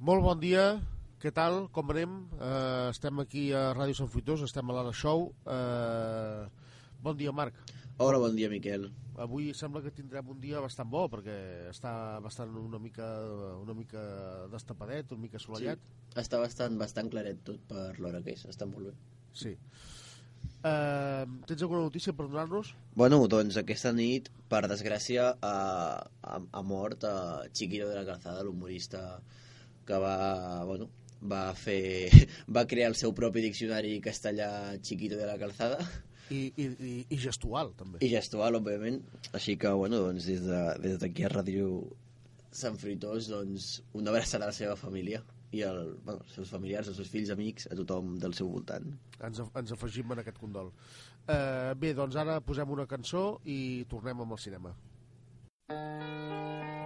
Molt bon dia, què tal, com anem? Uh, estem aquí a Ràdio Sant Fruitós, estem a l'Ara Show. Uh, bon dia, Marc. Hola, bon dia, Miquel. Avui sembla que tindrem un dia bastant bo, perquè està bastant una mica, una mica destapadet, una mica assolellat. Sí, està bastant, bastant claret tot per l'hora que és, està molt bé. Sí. Uh, tens alguna notícia per donar-nos? Bueno, doncs aquesta nit, per desgràcia, ha, ha, ha mort a Chiquito de la Calzada, l'humorista que va, bueno, va fer va crear el seu propi diccionari castellà Chiquito de la Calzada i, i, i, i gestual també i gestual, òbviament així que, bueno, doncs des d'aquí de, des a Ràdio Sant Fruitós doncs, una abraçada a la seva família i el, bueno, els seus familiars, els seus fills, amics, a tothom del seu voltant. Ens, ens afegim en aquest condol. Uh, bé, doncs ara posem una cançó i tornem amb el cinema. bé,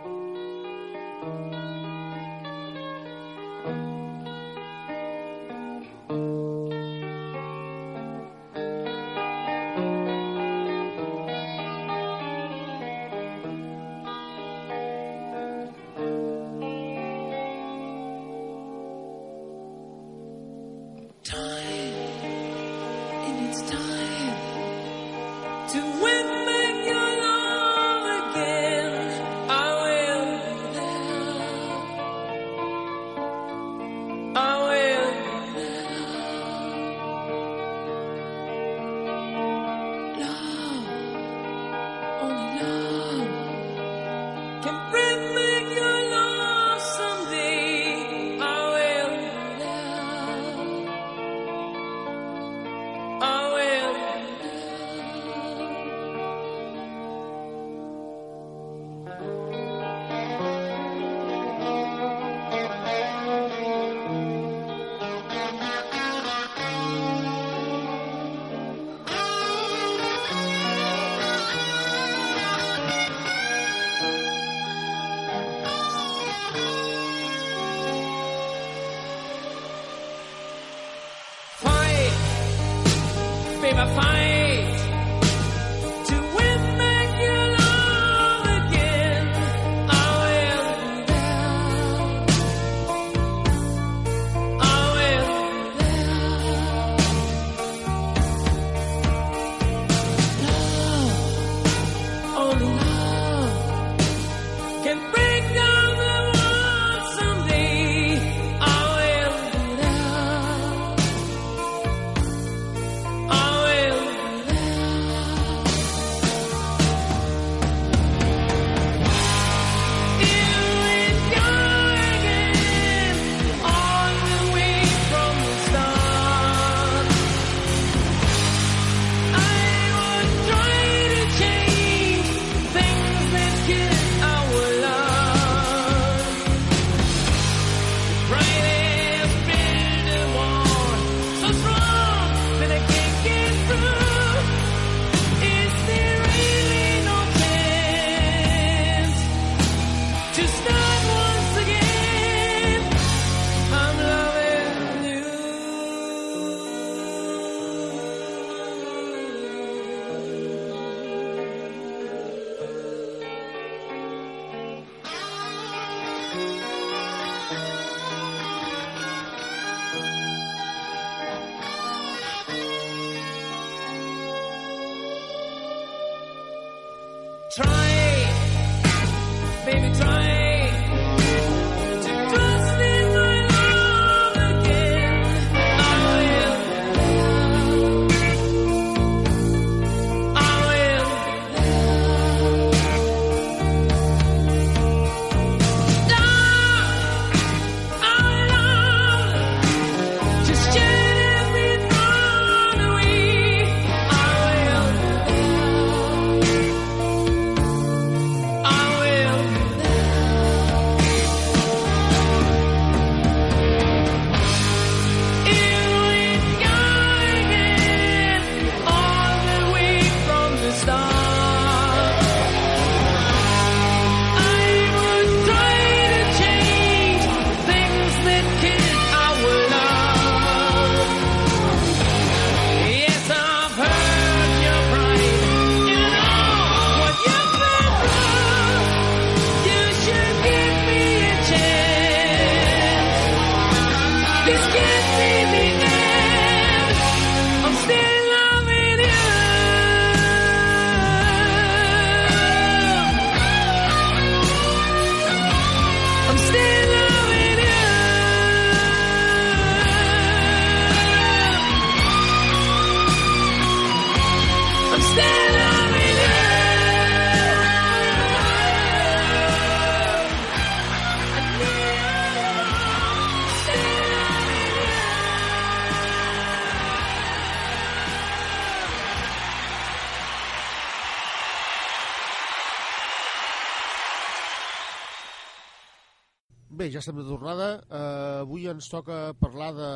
ja estem de tornada. Uh, avui ens toca parlar de...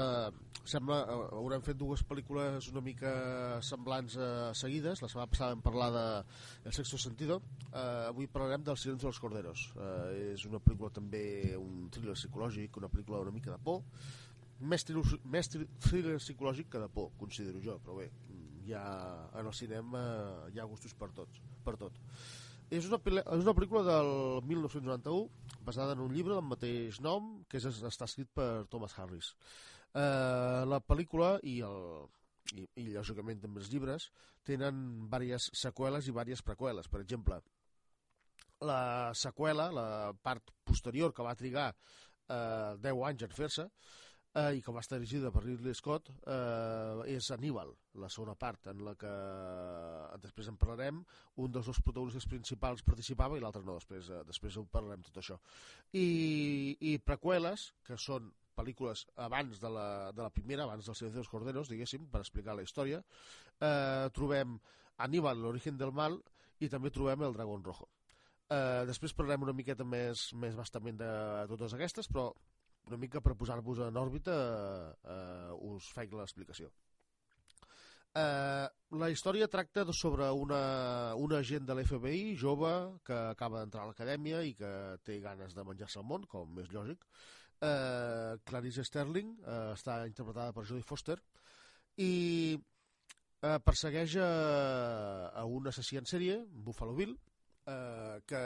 Sembla, uh, haurem fet dues pel·lícules una mica semblants uh, seguides. La setmana passada vam parlar de El sexto sentido. Uh, avui parlarem del Silencio dels Corderos. Uh, és una pel·lícula també, un thriller psicològic, una pel·lícula una mica de por. Més thriller, més thriller psicològic que de por, considero jo, però bé, ja en el cinema hi ha gustos per tots, per tot. És una, és una pel·lícula del 1991 basada en un llibre del mateix nom que és, està escrit per Thomas Harris. Eh, la pel·lícula i, el, i, i lògicament també els llibres tenen diverses seqüeles i diverses preqüeles. Per exemple, la seqüela, la part posterior que va trigar eh, 10 anys en fer-se, eh, i que va estar dirigida per Ridley Scott eh, és Aníbal, la segona part en la que eh, després en parlarem un dels dos protagonistes principals participava i l'altre no, després, eh, després ho parlarem tot això i, i preqüeles que són pel·lícules abans de la, de la primera, abans del Silencio dels Corderos, diguéssim, per explicar la història, eh, trobem Aníbal, l'origen del mal, i també trobem el Dragón Rojo. Eh, després parlarem una miqueta més, més bastament de totes aquestes, però una mica per posar-vos en òrbita eh, us faig l'explicació. Eh, la història tracta sobre una, una agent de l'FBI jove que acaba d'entrar a l'acadèmia i que té ganes de menjar-se el món, com és lògic. Eh, Clarice Sterling eh, està interpretada per Jodie Foster i eh, persegueix a, a un assassí en sèrie, Buffalo Bill, eh, que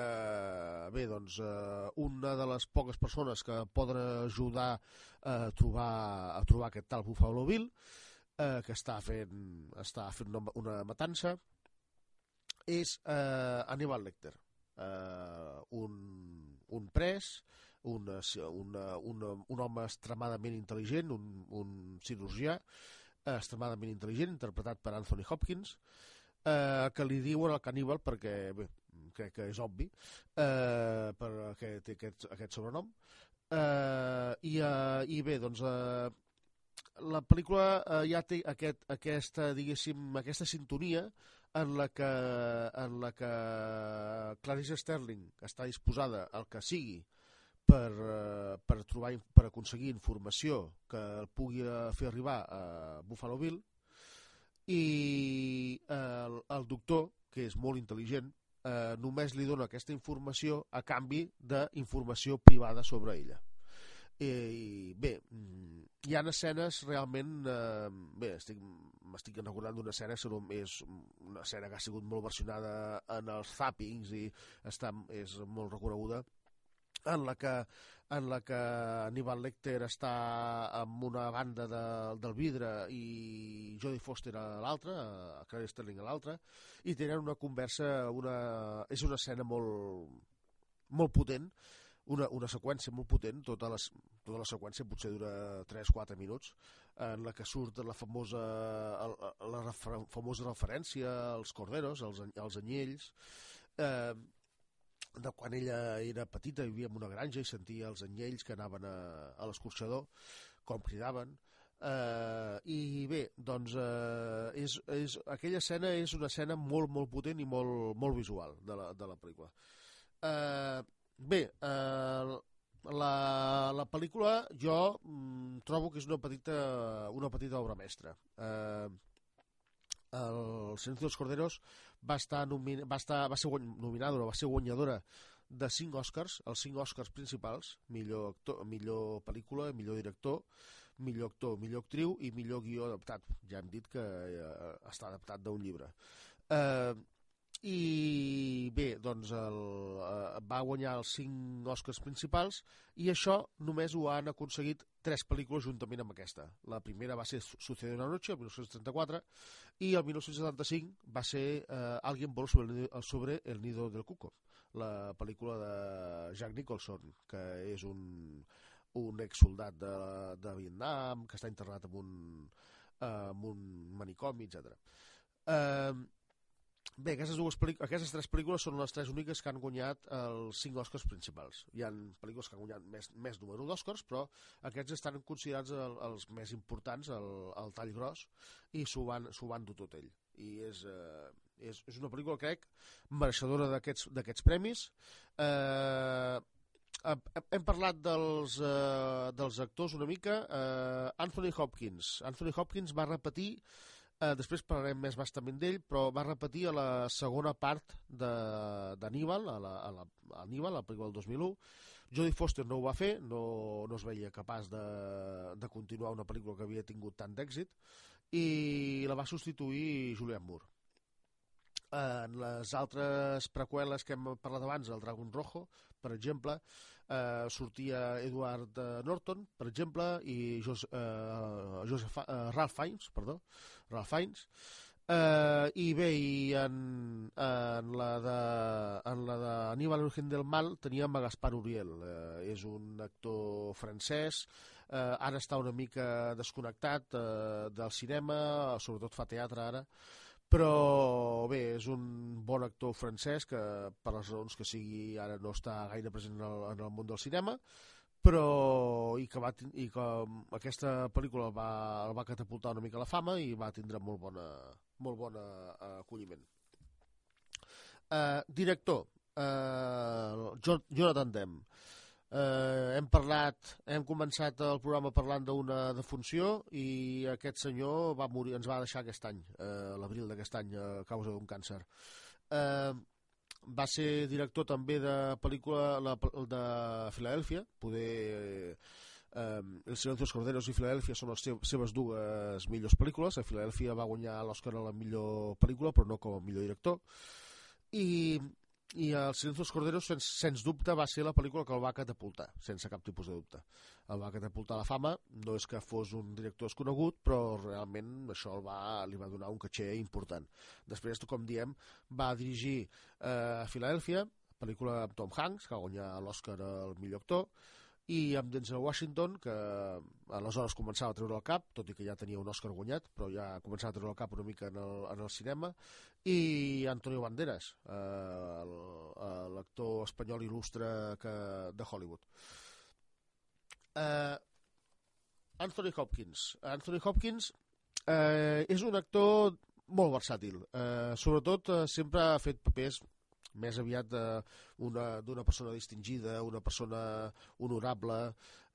bé, doncs, eh, una de les poques persones que poden ajudar a trobar, a trobar aquest tal Buffalo Bill, eh, que està fent, està fent una, una matança, és eh, Aníbal Lecter, eh, un, un pres, una, una, una, un home extremadament intel·ligent, un, un cirurgià, eh, extremadament intel·ligent, interpretat per Anthony Hopkins, eh, que li diuen el caníbal perquè bé, crec que és obvi, eh, perquè té aquest, aquest sobrenom. Eh, i, eh, I bé, doncs, eh, la pel·lícula eh, ja té aquest, aquesta, diguéssim, aquesta sintonia en la que, en la que Clarice Sterling està disposada al que sigui per, eh, per, trobar, per aconseguir informació que pugui fer arribar a Buffalo Bill i eh, el, el doctor, que és molt intel·ligent, eh, només li dona aquesta informació a canvi d'informació privada sobre ella. I bé, mm, hi ha escenes realment... Eh, bé, estic, m'estic recordant d'una escena que és una escena que ha sigut molt versionada en els zappings i està, és molt reconeguda en la que en la que Aníbal Lecter està amb una banda de, del vidre i Jodie Foster a l'altra, Claire Sterling a l'altra, i tenen una conversa, una, és una escena molt, molt potent, una, una seqüència molt potent, tota la, tota la seqüència potser dura 3-4 minuts, en la que surt la famosa, la, la refer, famosa referència als corderos, als, als anyells, eh, de quan ella era petita, vivia en una granja i sentia els anyells que anaven a, a l'escorxador, com cridaven. Uh, I bé, doncs uh, és, és, aquella escena és una escena molt, molt potent i molt, molt visual de la, de la pel·lícula. Uh, bé, uh, la, la pel·lícula jo mm, trobo que és una petita, una petita obra mestra. Uh, el Silencio dels Corderos va, estar va, estar, va ser nominada, va ser guanyadora de 5 Oscars, els 5 Oscars principals, millor, actor, millor pel·lícula, millor director, millor actor, millor actriu i millor guió adaptat. Ja hem dit que eh, està adaptat d'un llibre. Eh, i bé, doncs el, eh, va guanyar els cinc Oscars principals i això només ho han aconseguit tres pel·lícules juntament amb aquesta. La primera va ser Sucede una noche, el 1934, i el 1975 va ser eh, Alguien voló sobre el, sobre el nido del cuco, la pel·lícula de Jack Nicholson, que és un, un exsoldat de, de Vietnam, que està internat en un, eh, en un manicomi, etc. Eh, Bé, aquestes, dues aquestes tres pel·lícules són les tres úniques que han guanyat els cinc Oscars principals. Hi han pel·lícules que han guanyat més, més número d'Oscars, però aquests estan considerats el, els més importants, el, el tall gros, i s'ho van, van dur tot ell. I és, eh, és, és una pel·lícula, crec, mereixedora d'aquests premis. Eh, hem parlat dels, uh, dels actors una mica. Uh, Anthony Hopkins. Anthony Hopkins va repetir Eh, després parlarem més bastament d'ell, però va repetir a la segona part d'Aníbal, a, la, a, la, a Aníbal, la pel·lícula del 2001. Jodie Foster no ho va fer, no, no es veia capaç de, de continuar una pel·lícula que havia tingut tant d'èxit, i la va substituir Julianne Moore. En les altres preqüeles que hem parlat abans, el Dragon Rojo, per exemple, eh, sortia Edward eh, Norton, per exemple, i Jos, eh, Joseph, eh, Ralph Fiennes, perdó, Ralph Fiennes, Eh, I bé, i en, en la de, en la de Aníbal Urgen del Mal teníem a Gaspar Uriel. Eh, és un actor francès, eh, ara està una mica desconnectat eh, del cinema, sobretot fa teatre ara, però bé, és un bon actor francès que per les raons que sigui ara no està gaire present en el, en el món del cinema però i que, va, i que aquesta pel·lícula el va, el va catapultar una mica la fama i va tindre molt bona, molt bona uh, acolliment. Uh, director uh, Jonathan Demme Eh, hem parlat, hem començat el programa parlant d'una defunció i aquest senyor va morir, ens va deixar aquest any, eh, l'abril d'aquest any, a causa d'un càncer. Eh, va ser director també de pel·lícula la, de Filadèlfia, poder... Eh, El Senyor dels Corderos i Filadèlfia són les seves dues millors pel·lícules. A Filadèlfia va guanyar l'Oscar a la millor pel·lícula, però no com a millor director. I i El silenci dels corderos, sens, sens dubte, va ser la pel·lícula que el va catapultar, sense cap tipus de dubte. El va catapultar a la fama, no és que fos un director desconegut, però realment això el va, li va donar un caché important. Després, com diem, va dirigir eh, Filadèlfia, pel·lícula amb Tom Hanks, que va guanyar l'Oscar al millor actor, i amb Denzel Washington, que aleshores començava a treure el cap, tot i que ja tenia un Oscar guanyat, però ja començava a treure el cap una mica en el, en el cinema, i Antonio Banderas, eh, eh l'actor espanyol il·lustre que, de Hollywood. Eh, Anthony Hopkins. Anthony Hopkins eh, és un actor molt versàtil. Eh, sobretot eh, sempre ha fet papers més aviat d'una persona distingida, una persona honorable,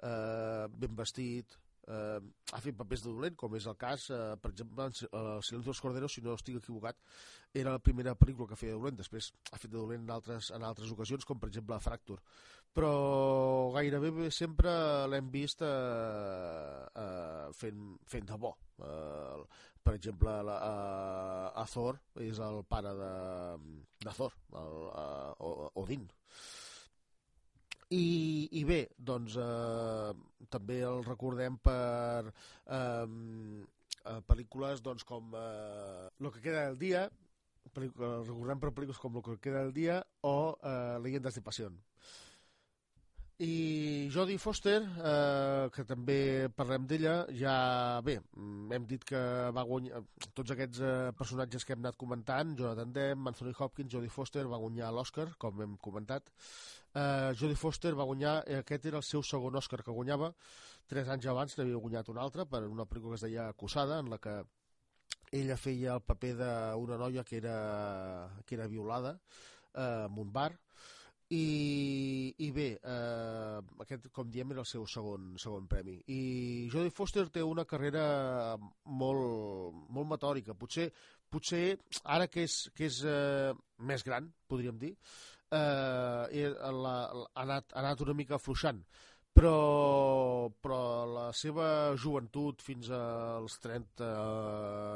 eh, ben vestit, eh, ha fet papers de dolent, com és el cas, eh, per exemple, en El silenci dels corderos, si no estic equivocat, era la primera pel·lícula que feia de dolent, després ha fet de dolent en altres, en altres ocasions, com per exemple a Fracture. Però gairebé sempre l'hem vist eh, eh, fent, fent de bo. Eh, per exemple, la, a Thor és el pare de, el, a, Odin. I, i bé, doncs eh, també el recordem per eh, pel·lícules doncs, com eh, Lo que queda del dia, recordem per pel·lícules com Lo que queda del dia o eh, Leyendas de Pasión. I Jodie Foster, eh, que també parlem d'ella, ja bé, hem dit que va guanyar tots aquests eh, personatges que hem anat comentant, Jonathan Demme, Anthony Hopkins, Jodie Foster va guanyar l'Oscar, com hem comentat. Eh, Jodie Foster va guanyar, eh, aquest era el seu segon Oscar que guanyava, tres anys abans n'havia guanyat un altre per una pel·lícula que es deia Acusada, en la que ella feia el paper d'una noia que era, que era violada eh, en un bar, i, i bé, eh, aquest, com diem, era el seu segon, segon premi. I Jodie Foster té una carrera molt, molt metòrica. Potser, potser ara que és, que és eh, més gran, podríem dir, eh, la, ha, anat, ha anat una mica afluixant però, però la seva joventut fins als 30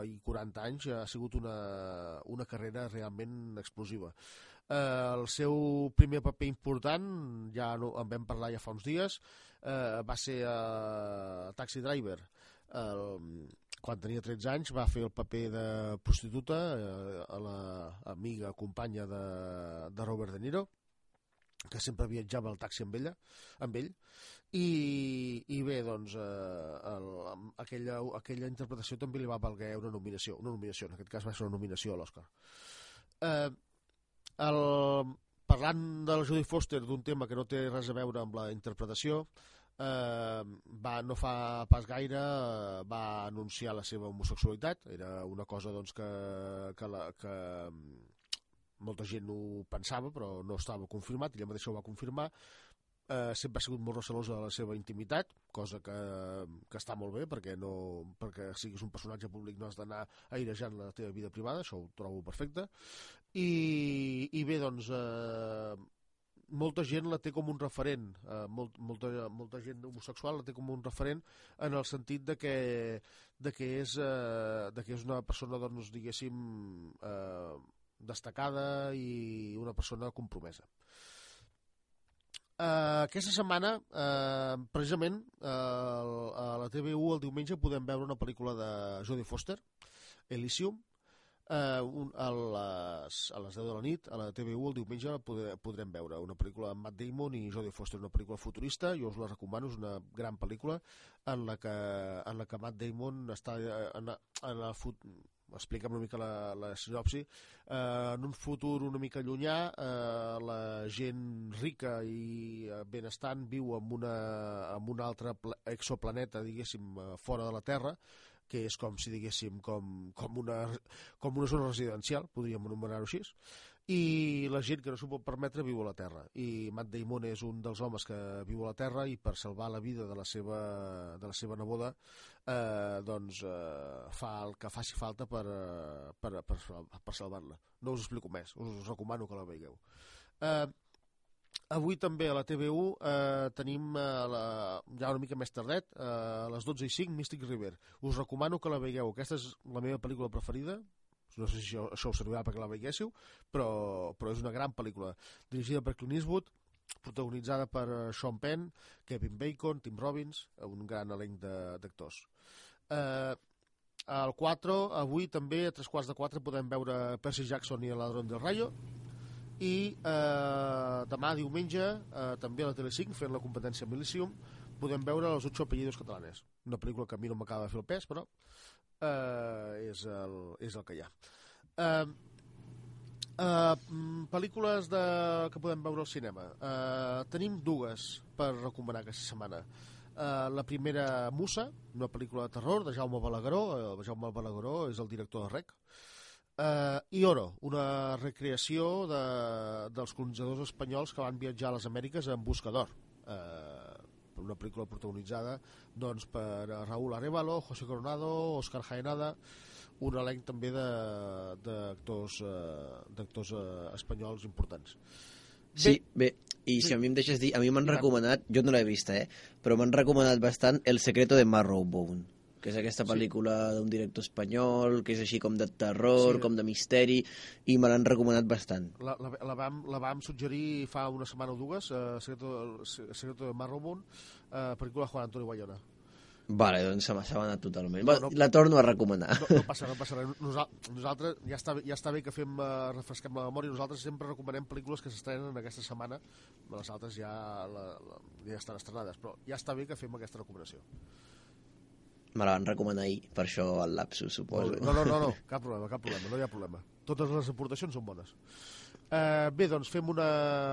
i 40 anys ha sigut una, una carrera realment explosiva. Eh, el seu primer paper important, ja no, en vam parlar ja fa uns dies, eh, va ser eh, Taxi Driver. Eh, quan tenia 13 anys va fer el paper de prostituta eh, a l'amiga companya de, de Robert De Niro que sempre viatjava al taxi amb ella, amb ell, i, i bé, doncs, eh, el, aquella, aquella interpretació també li va valguer una nominació, una nominació, en aquest cas va ser una nominació a l'Oscar. Eh, el, parlant de la Judy Foster d'un tema que no té res a veure amb la interpretació, eh, va, no fa pas gaire eh, va anunciar la seva homosexualitat, era una cosa doncs, que, que, la, que molta gent ho pensava però no estava confirmat, ella mateixa ho va confirmar eh, sempre ha sigut molt recelosa de la seva intimitat, cosa que, que està molt bé, perquè, no, perquè siguis un personatge públic no has d'anar airejant la teva vida privada, això ho trobo perfecte. I, i bé, doncs, eh, molta gent la té com un referent, eh, molt, molta, molta gent homosexual la té com un referent en el sentit de que, de que, és, eh, de que és una persona, doncs, diguéssim, eh, destacada i una persona compromesa. Uh, aquesta setmana, uh, precisament, uh, a la TV1 el diumenge podem veure una pel·lícula de Jodie Foster, Elysium, uh, un, a, les, a les 10 de la nit, a la TV1 el diumenge podrem, podrem veure una pel·lícula amb Matt Damon i Jodie Foster, una pel·lícula futurista, jo us la recomano, és una gran pel·lícula en la que, en la que Matt Damon està en, en el fut, explica'm una mica la, la sinopsi, eh, en un futur una mica llunyà eh, la gent rica i eh, benestant viu en, una, en un altre exoplaneta, diguéssim, eh, fora de la Terra, que és com si diguéssim com, com, una, com una zona residencial, podríem anomenar-ho així, i la gent que no s'ho pot permetre viu a la Terra. I Matt Damon és un dels homes que viu a la Terra i per salvar la vida de la seva, de la seva neboda eh, doncs eh, fa el que faci falta per, eh, per, per, per salvar-la. No us explico més, us recomano que la veieu. Eh, Avui també a la TV1 eh, tenim eh, la, ja una mica més tardet, eh, a les 12 i 5, Mystic River. Us recomano que la veieu. Aquesta és la meva pel·lícula preferida, no sé si això, això us servirà perquè la veiéssiu, però, però és una gran pel·lícula, dirigida per Clint Eastwood, protagonitzada per eh, Sean Penn, Kevin Bacon, Tim Robbins, un gran elenc d'actors. Eh, al 4, avui també a tres quarts de 4 podem veure Percy Jackson i el ladrón del Rayo i eh, demà diumenge eh, també a la Tele5 fent la competència Milicium podem veure els 8 apellidos catalanes una pel·lícula que a mi no m'acaba de fer el pes però eh, és, el, és el que hi ha. Eh, eh, pel·lícules de, que podem veure al cinema. Eh, tenim dues per recomanar aquesta setmana. Uh, la primera, Musa, una pel·lícula de terror de Jaume Balagueró. Uh, Jaume Balagueró és el director de REC. Uh, I Oro, una recreació de, dels colonitzadors espanyols que van viatjar a les Amèriques en busca d'or. Uh, una pel·lícula protagonitzada doncs, per Raúl Arevalo, José Coronado, Oscar Jaenada, un elenc també d'actors eh, eh, espanyols importants. Bé, sí, bé, i sí. si a mi em deixes dir, a mi m'han recomanat, jo no l'he vista, eh, però m'han recomanat bastant El secreto de Marrowbone que és aquesta pel·lícula sí. d'un director espanyol, que és així com de terror, sí. com de misteri, i me l'han recomanat bastant. La, la, la, vam, la vam suggerir fa una setmana o dues, uh, Secreto, Secreto de Marromon, uh, pel·lícula de Juan Antonio Bayona. Vale, doncs se m'ha anat totalment. No, no, la torno a recomanar. No, no passa, no passa res. Nosaltres, ja està, ja està bé que fem, uh, refresquem la memòria, nosaltres sempre recomanem pel·lícules que s'estrenen aquesta setmana, les altres ja, la, la, ja estan estrenades, però ja està bé que fem aquesta recomanació. Me la van recomanar ahir, per això el lapsus, suposo. No, no, no, no, cap problema, cap problema, no hi ha problema. Totes les aportacions són bones. Eh, bé, doncs fem una,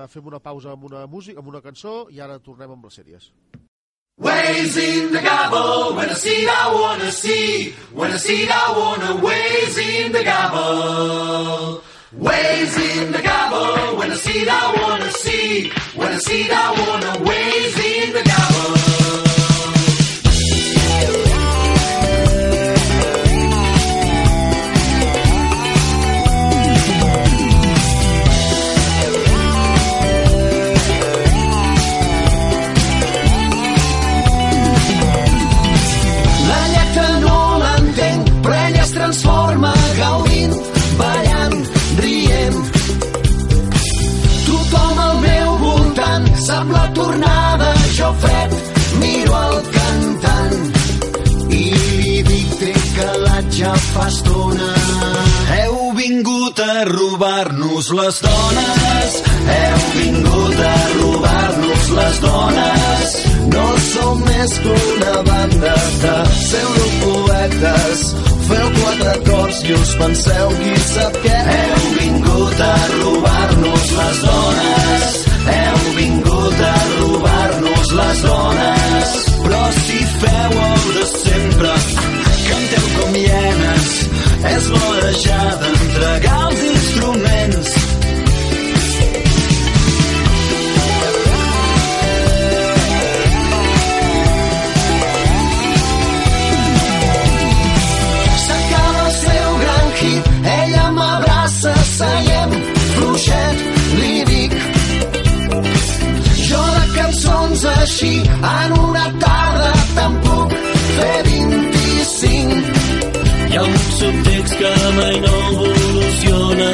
fem una pausa amb una música, amb una cançó i ara tornem amb les sèries. Ways in the gobble, when I see I wanna see, when I see I wanna ways in the gobble. Ways in the gobble, when I see I wanna see, when I see I wanna ways in the gobble. Robar-nos les dones, heu vingut a robar-nos les dones. No som més que una banda de pseudopoetes feu quatre cors i us penseu qui sap què. Heu vingut a robar-nos les dones, heu vingut a robar-nos les dones. Però si feu de sempre, Canteu com hienes, és vorejada, entregar els instruments. S'acaba el seu gran hit, ella m'abraça, seiem fluixet, li dic. Jo de cançons així, en una tarda, tampoc puc fer 25. Hi ha un subtext que mai no evoluciona.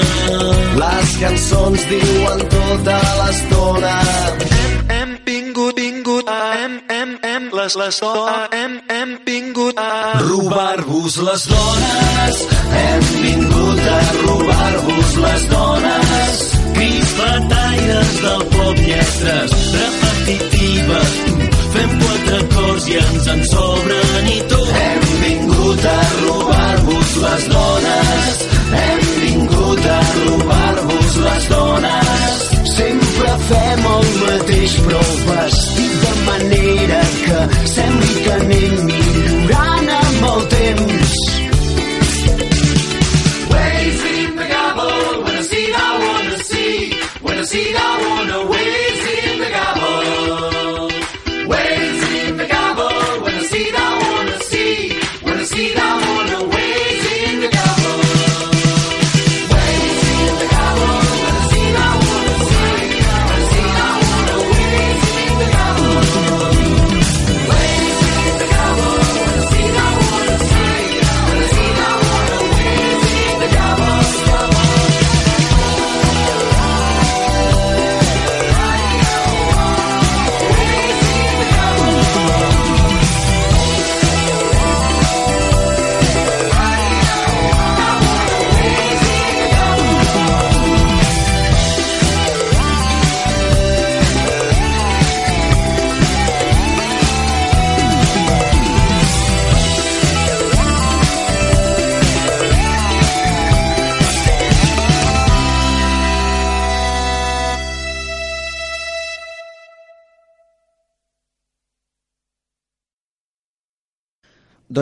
Les cançons diuen tota l'estona. Hem vingut, vingut, hem, hem, hem, les, les, hem, hem vingut a robar-vos les dones. Hem vingut a robar-vos les dones. Crisfataires del pop lletres repetitives. Fem quatre acords i ens en sobren i tot. Vingut a robar-vos les dones. Hem vingut a robar-vos les dones.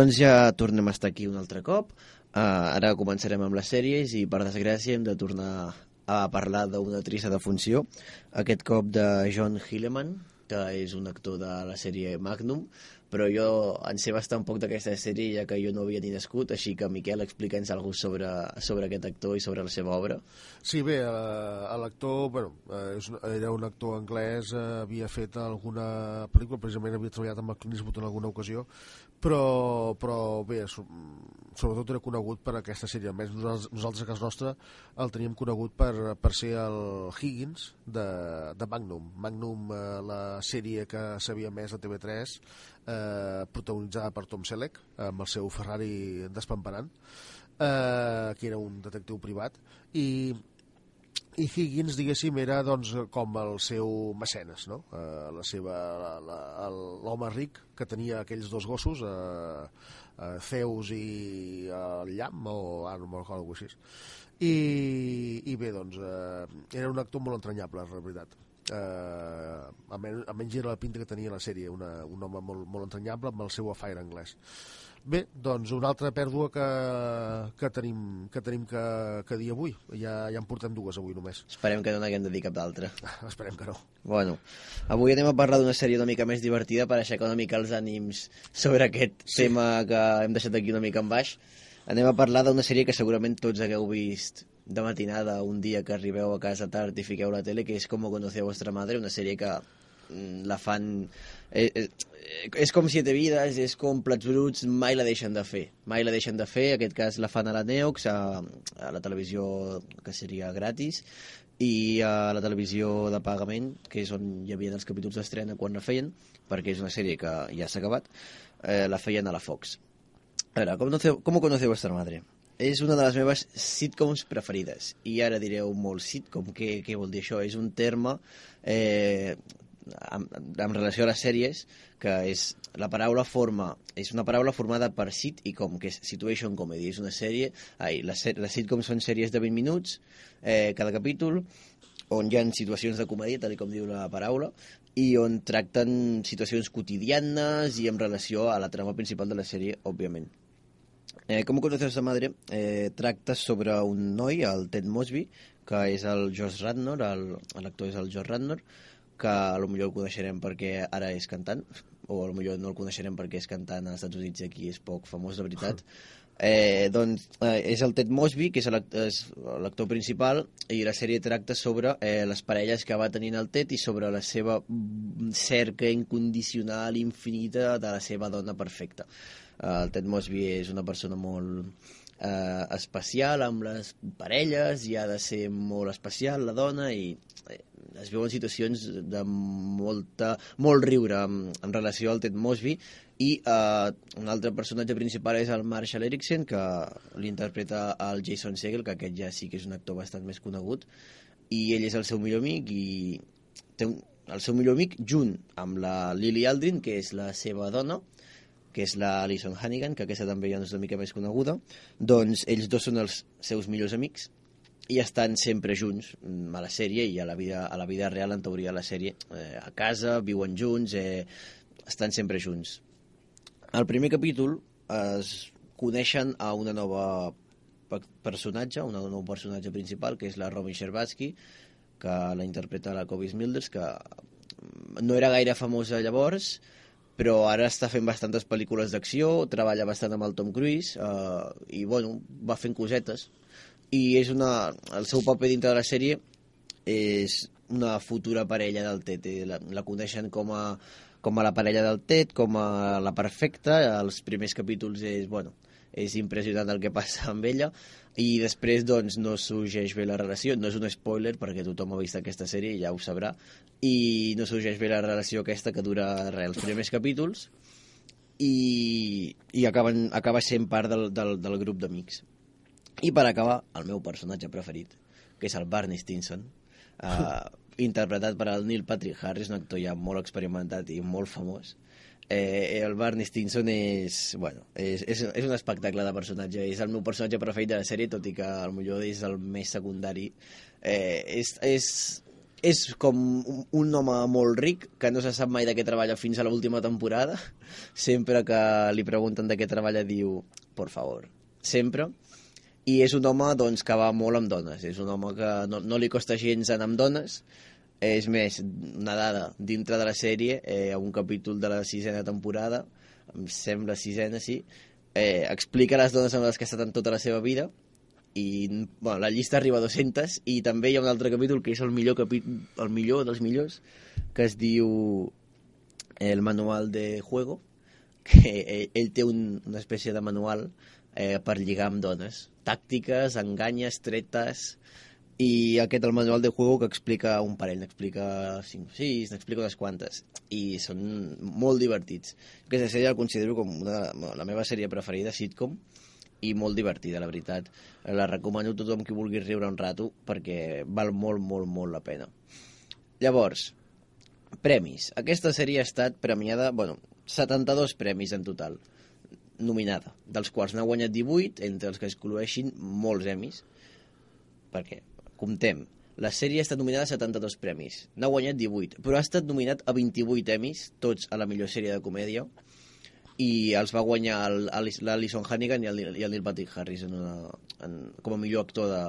Doncs ja tornem a estar aquí un altre cop. Uh, ara començarem amb les sèries i, per desgràcia, hem de tornar a parlar d'una trista defunció. Aquest cop de John Hilleman, que és un actor de la sèrie Magnum, però jo en sé bastant poc d'aquesta sèrie ja que jo no havia ni nascut, així que Miquel, explica'ns alguna sobre, sobre aquest actor i sobre la seva obra. Sí, bé, eh, l'actor, bueno, eh, és era un actor anglès, eh, havia fet alguna pel·lícula, precisament havia treballat amb el Clint Eastwood en alguna ocasió, però, però bé, so, sobretot era conegut per aquesta sèrie, almenys nosaltres, nosaltres a casa nostra el teníem conegut per, per ser el Higgins de, de Magnum. Magnum, eh, la sèrie que s'havia més a TV3, eh, protagonitzada per Tom Selleck, amb el seu Ferrari despamparant, eh, que era un detectiu privat, i i Higgins, diguéssim, era doncs, com el seu mecenes, no? Eh, la seva, l'home ric que tenia aquells dos gossos, eh, eh, Zeus i el llamp, o ara no així. I, I bé, doncs, eh, era un actor molt entranyable, la veritat. Eh, almenys, almenys era la pinta que tenia la sèrie, una, un home molt, molt entranyable amb el seu affaire anglès. Bé, doncs una altra pèrdua que, que tenim, que, tenim que, que dir avui. Ja, ja en portem dues avui només. Esperem que no n'haguem de dir cap d'altra. Esperem que no. Bueno, avui anem a parlar d'una sèrie una mica més divertida per aixecar una mica els ànims sobre aquest sí. tema que hem deixat aquí una mica en baix. Anem a parlar d'una sèrie que segurament tots hagueu vist de matinada un dia que arribeu a casa tard i fiqueu la tele, que és Com conocí a vostra madre, una sèrie que mm, la fan... Eh, eh, és com Siete Vides, és com Plats Bruts, mai la deixen de fer. Mai la deixen de fer, en aquest cas la fan a la Neox, a, a la televisió que seria gratis, i a la televisió de pagament, que és on hi havia els capítols d'estrena quan la feien, perquè és una sèrie que ja s'ha acabat, eh, la feien a la Fox. A veure, com, no com conoce vuestra madre? És una de les meves sitcoms preferides. I ara direu molt sitcom, què, què vol dir això? És un terme eh, en, en relació a les sèries que és la paraula forma és una paraula formada per sit i com que és situation comedy, és una sèrie ai, les, les sitcoms són sèries de 20 minuts eh, cada capítol on hi ha situacions de comèdia, tal com diu la paraula, i on tracten situacions quotidianes i en relació a la trama principal de la sèrie, òbviament. Eh, com conoces a madre eh, tracta sobre un noi, el Ted Mosby, que és el Josh Radnor, l'actor és el Josh Radnor, que a lo millor el coneixerem perquè ara és cantant, o a lo millor no el coneixerem perquè és cantant als Estats Units i aquí és poc famós, de veritat. Eh, doncs eh, és el Ted Mosby, que és l'ac- és l'actor principal, i la sèrie tracta sobre eh, les parelles que va tenint el Ted i sobre la seva cerca incondicional, infinita, de la seva dona perfecta. Eh, el Ted Mosby és una persona molt eh, especial amb les parelles i ha de ser molt especial la dona i eh, es veuen situacions de molta, molt riure en, en relació al Ted Mosby. I eh, un altre personatge principal és el Marshall Erickson que l'interpreta el Jason Segel que aquest ja sí que és un actor bastant més conegut. I ell és el seu millor amic i té un, el seu millor amic junt amb la Lily Aldrin que és la seva dona que és la Alison Hannigan, que aquesta també ja no és una mica més coneguda, doncs ells dos són els seus millors amics i estan sempre junts mm, a la sèrie i a la vida, a la vida real, en teoria, a la sèrie, eh, a casa, viuen junts, eh, estan sempre junts. Al primer capítol es coneixen a una nova pe- personatge, un nou personatge principal, que és la Robin Scherbatsky, que la interpreta la Cobie Smulders, que mm, no era gaire famosa llavors, però ara està fent bastantes pel·lícules d'acció, treballa bastant amb el Tom Cruise, eh, i bueno, va fent cosetes. I és una, el seu paper dintre de la sèrie és una futura parella del Ted. eh, La, la coneixen com a, com a la parella del Ted, com a la perfecta. Els primers capítols és, bueno, és impressionant el que passa amb ella i després doncs no sorgeix bé la relació. No és un spoiler perquè tothom ha vist aquesta sèrie i ja ho sabrà. I no sorgeix bé la relació aquesta que dura res, els primers capítols. I, i acaben, acaba sent part del, del, del grup d'amics. I per acabar, el meu personatge preferit que és el Barney Stinson uh, interpretat per el Neil Patrick Harris un actor ja molt experimentat i molt famós eh, el Barney Stinson és, bueno, és, és, és un espectacle de personatge. És el meu personatge preferit de la sèrie tot i que el millor és el més secundari. Eh, és, és, és com un, un home molt ric que no se sap mai de què treballa fins a l'última temporada. Sempre que li pregunten de què treballa diu por favor, sempre. I és un home doncs, que va molt amb dones. És un home que no, no li costa gens anar amb dones és més, una dada. Dintre de la sèrie eh, un capítol de la sisena temporada em sembla sisena, sí eh, explica les dones amb les que ha estat en tota la seva vida i bueno, la llista arriba a 200 i també hi ha un altre capítol que és el millor, capi el millor dels millors que es diu el manual de juego que ell, ell té un, una espècie de manual eh, per lligar amb dones. Tàctiques, enganyes, tretes i aquest el manual de juego que explica un parell, n'explica 5 o 6, n'explica unes quantes. I són molt divertits. Aquesta sèrie la considero com una, la meva sèrie preferida, sitcom i molt divertida, la veritat. La recomano a tothom qui vulgui riure un rato perquè val molt, molt, molt la pena. Llavors premis, aquesta sèrie ha estat premiada, bueno, 72 premis en total nominada, dels quals n'ha guanyat 18 entre els que es col·lueixin molts emis perquè, comptem la sèrie ha estat nominada a 72 premis n'ha guanyat 18, però ha estat nominat a 28 emis, tots a la millor sèrie de comèdia i els va guanyar l'Alison Hannigan i el, i el Neil Patrick Harris en una, en, com a millor actor de,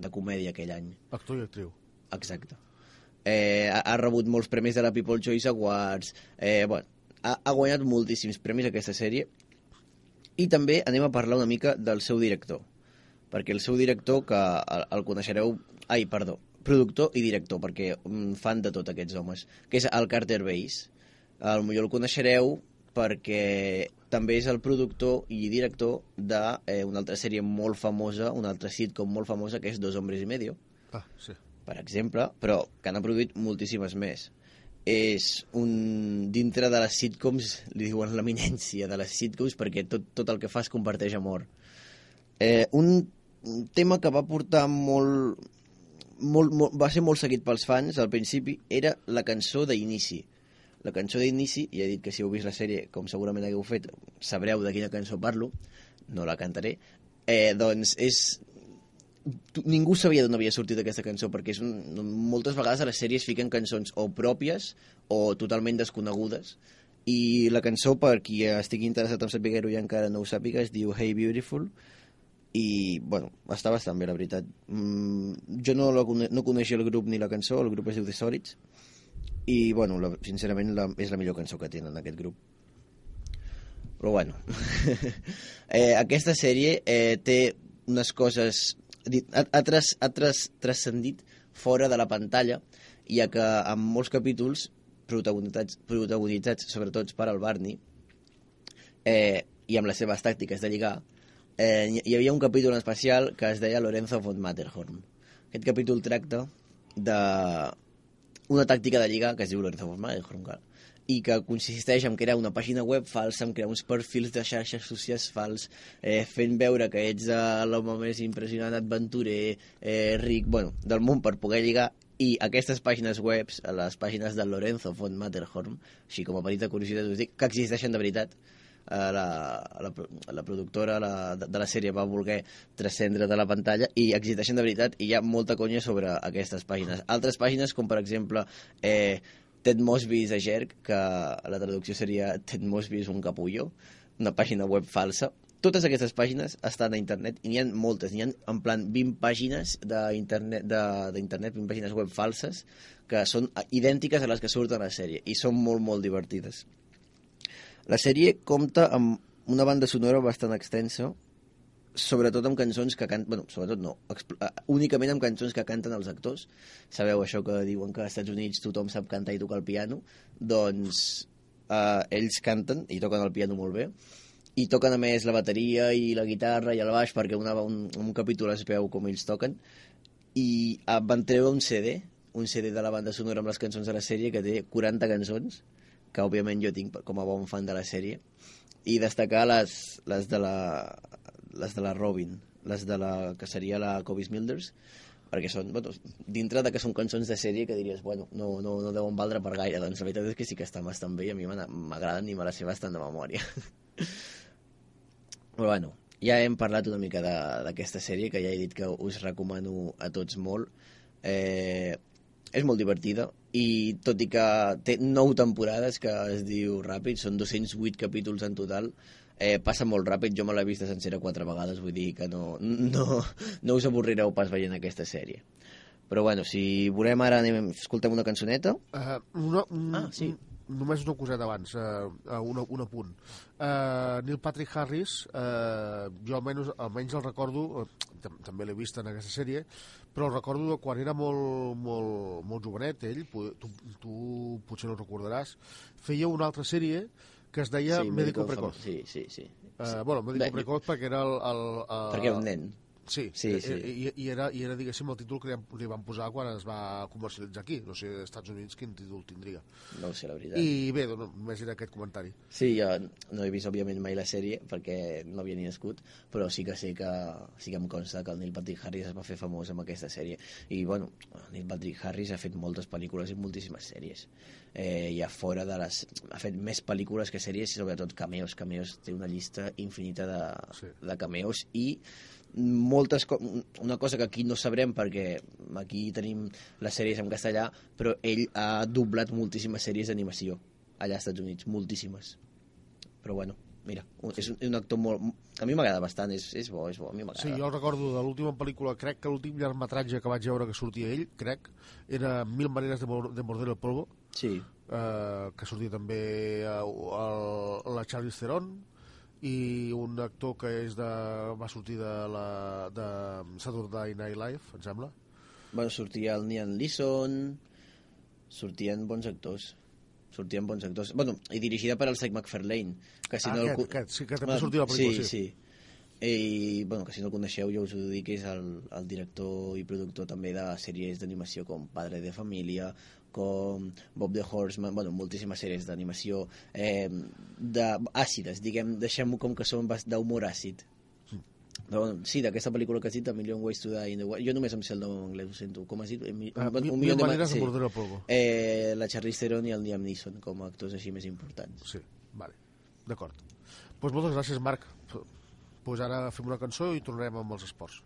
de comèdia aquell any Actor i actriu. Exacte. Eh, ha, ha rebut molts premis de la People Choice Awards. Eh, bueno, ha, ha guanyat moltíssims premis aquesta sèrie. I també anem a parlar una mica del seu director. Perquè el seu director, que el, coneixereu... Ai, perdó, productor i director, perquè mm, fan de tot aquests homes, que és el Carter Bass. El millor el coneixereu perquè també és el productor i director d'una eh, una altra sèrie molt famosa, una altra sitcom molt famosa, que és Dos hombres i medio Ah, sí. per exemple, però que n'ha produït moltíssimes més. És un... Dintre de les sitcoms, li diuen l'eminència de les sitcoms perquè tot, tot el que fa es comparteix amor. Eh, un tema que va portar molt, molt, molt... va ser molt seguit pels fans al principi era la cançó d'inici. La cançó d'inici, ja he dit que si heu vist la sèrie, com segurament hagueu fet, sabreu de quina cançó parlo, no la cantaré, eh, doncs és ningú sabia d'on havia sortit aquesta cançó perquè és un, moltes vegades a les sèries fiquen cançons o pròpies o totalment desconegudes i la cançó per qui estigui interessat en saber-ho i encara no ho sàpiga es diu Hey Beautiful i bueno, està bastant bé la veritat mm, jo no, la, no coneixia el grup ni la cançó el grup es diu The Sorits i bueno, la, sincerament la, és la millor cançó que tenen aquest grup Però bueno. eh, aquesta sèrie eh, té unes coses... ha tras, transcendit fora de la pantalla, ja que en molts capítols protagonitzats, protagonitzats sobretot per al Barney, eh, i amb les seves tàctiques de lligar, eh, hi havia un capítol especial que es deia Lorenzo von Matterhorn. Aquest capítol tracta de una tàctica de lligar que es diu Lorenzo von Matterhorn, clar, i que consisteix en crear una pàgina web falsa, en crear uns perfils de xarxes socials fals, eh, fent veure que ets eh, l'home més impressionant, aventurer, eh, ric, bueno, del món per poder lligar, i aquestes pàgines webs, les pàgines del Lorenzo von Matterhorn, així com a petita curiositat us dic, que existeixen de veritat, la, la, la productora la, de, de la sèrie va voler transcendre de la pantalla i existeixen de veritat i hi ha molta conya sobre aquestes pàgines. Altres pàgines, com per exemple eh, Ted Mosby is a jerk, que la traducció seria Ted Mosby és un capullo, una pàgina web falsa. Totes aquestes pàgines estan a internet i n'hi ha moltes, n'hi ha en plan 20 pàgines d'internet 20 pàgines web falses que són idèntiques a les que surten a la sèrie i són molt, molt divertides. La sèrie compta amb una banda sonora bastant extensa, sobretot amb cançons que canten... Bueno, sobretot no, eh, únicament amb cançons que canten els actors. Sabeu això que diuen que als Estats Units tothom sap cantar i tocar el piano? Doncs eh, ells canten i toquen el piano molt bé i toquen a més la bateria i la guitarra i el baix perquè una, un, un capítol es veu com ells toquen i eh, van treure un CD un CD de la banda sonora amb les cançons de la sèrie que té 40 cançons que òbviament jo tinc com a bon fan de la sèrie i destacar les, les de la les de la Robin les de la que seria la Kobe Smilders perquè són, bueno, dintre de que són cançons de sèrie que diries, bueno, no, no, no deuen valdre per gaire, doncs la veritat és que sí que estan bastant bé i a mi m'agraden i me les sé bastant de memòria. Però bueno, ja hem parlat una mica d'aquesta sèrie, que ja he dit que us recomano a tots molt. Eh, és molt divertida i tot i que té nou temporades que es diu ràpid, són 208 capítols en total, eh, passa molt ràpid, jo me l'he vista sencera quatre vegades, vull dir que no, no, no us avorrireu pas veient aquesta sèrie. Però bueno, si volem ara anem, escoltem una cançoneta. Uh, una, un, Ah, sí. Només una coseta abans, uh, un, un apunt. Uh, Neil Patrick Harris, uh, jo almenys, almenys el recordo, tam també l'he vist en aquesta sèrie, però el recordo de quan era molt, molt, molt jovenet, ell, tu, tu potser no el recordaràs, feia una altra sèrie que es deia sí, Médico Precoz. Sí, sí, sí. Uh, bueno, Médico Precoz perquè era el... el, el Perquè un nen. Sí, Sí, i- sí. I, i, era, i era, diguéssim, el títol que li, li van posar quan es va comercialitzar aquí. No sé, als Estats Units quin títol tindria. No sé, la veritat. I bé, doncs, només era aquest comentari. Sí, jo no he vist, òbviament, mai la sèrie, perquè no havia ni nascut, però sí que sé que, sí que em consta que el Neil Patrick Harris es va fer famós amb aquesta sèrie. I, bueno, el Neil Patrick Harris ha fet moltes pel·lícules i moltíssimes sèries. Eh, i a fora de les... Ha fet més pel·lícules que sèries i, sobretot, cameos. Cameos té una llista infinita de, Sí. de cameos i moltes co una cosa que aquí no sabrem perquè aquí tenim les sèries en castellà però ell ha doblat moltíssimes sèries d'animació allà als Estats Units, moltíssimes. Però bueno, mira, és, un, és un actor molt... A mi m'agrada bastant, és, és bo, és bo, a mi m'agrada. Sí, jo recordo de l'última pel·lícula, crec que l'últim llargmetratge que vaig veure que sortia ell, crec, era Mil maneres de, mor de morder el polvo, Sí, eh, que sortia també eh, el, la Charlize Theron, i un actor que és de, va sortir de, la, de Saturday Night Live, em sembla. bueno, sortia el Nian Leeson, sortien bons actors sortien bons actors. Bueno, i dirigida per el Seth MacFarlane, que si Ah, no el aquest, co- aquest, sí que també Ah, sortia la pel·lícula, sí. sí. I, bueno, que si no el coneixeu, jo us ho dic, és el, el director i productor també de sèries d'animació com Padre de Família, com Bob the Horseman, bueno, moltíssimes sèries d'animació eh, de, àcides, diguem, deixem-ho com que són d'humor àcid. Però, bueno, sí, d'aquesta pel·lícula que has dit, A Million Ways to Die in the World, jo només em sé el nom en anglès, ho sento, com has dit? Mi, Ah, bueno, mil, un mil milió de ma- maneres sí. polvo. Eh, la Charlize Theron i el Liam Neeson com a actors així més importants. Sí, vale, d'acord. Doncs pues moltes gràcies, Marc. Doncs pues ara fem una cançó i tornarem amb els esports.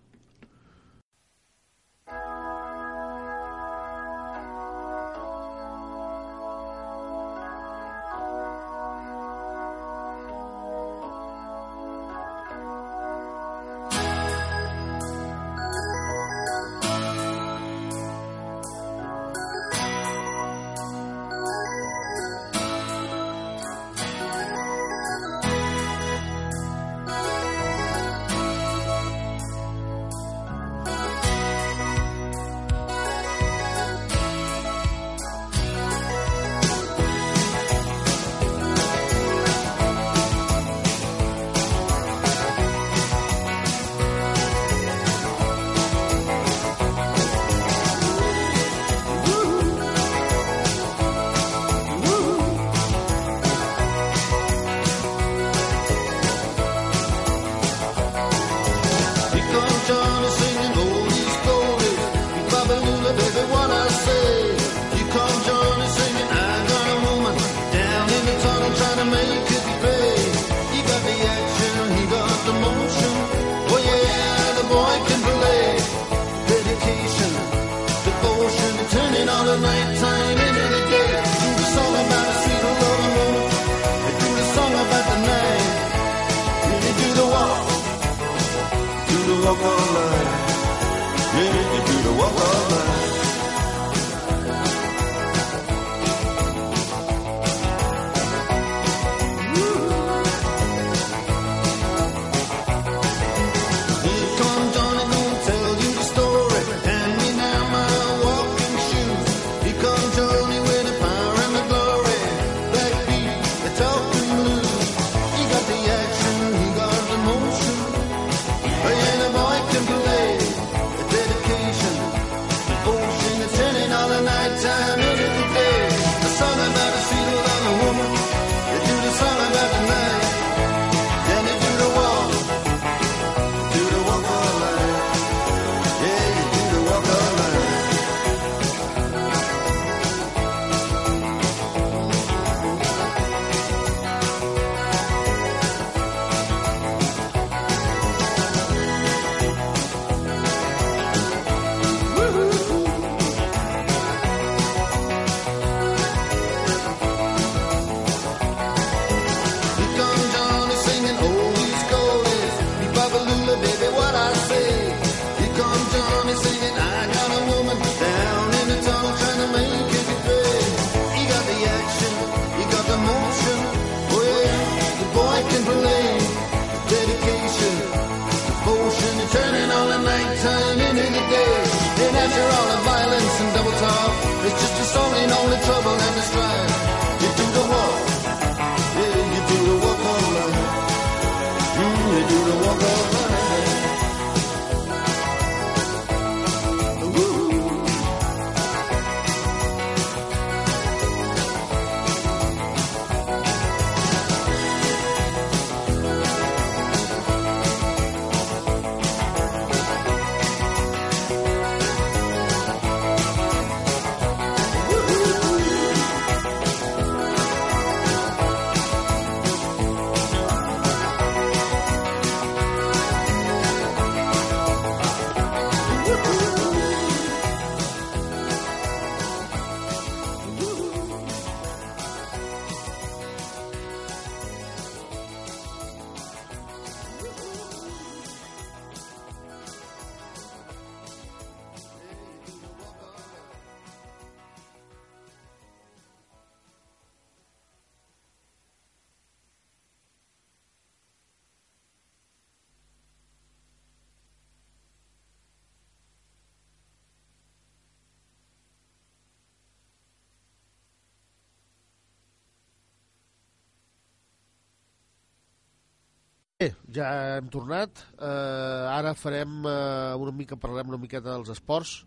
Bé, ja hem tornat. Uh, ara farem uh, una mica, parlarem una miqueta dels esports.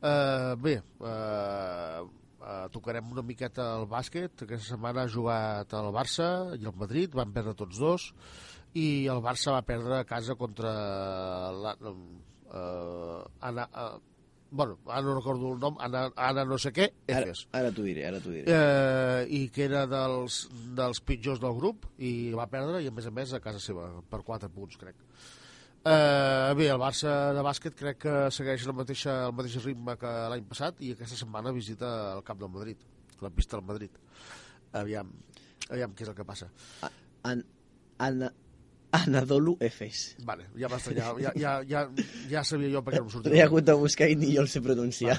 Uh, bé, uh, uh, tocarem una miqueta el bàsquet. Aquesta setmana ha jugat el Barça i el Madrid, van perdre tots dos, i el Barça va perdre a casa contra la, uh, Ana, uh, bueno, ara no recordo el nom, Ana, Ana no sé què, Ara, Efes. ara t'ho diré, ara t'ho diré. eh, i que era dels, dels pitjors del grup i va perdre i a més a més a casa seva per 4 punts crec eh, bé, el Barça de bàsquet crec que segueix el mateix, el mateix ritme que l'any passat i aquesta setmana visita el camp del Madrid la pista del Madrid aviam, aviam què és el que passa An, Ana, Anadolu Efes. vale, ja m'estranyava ja, ja, ja, ja sabia jo per què no em sortia L'he hagut de buscar i ni jo el sé pronunciar.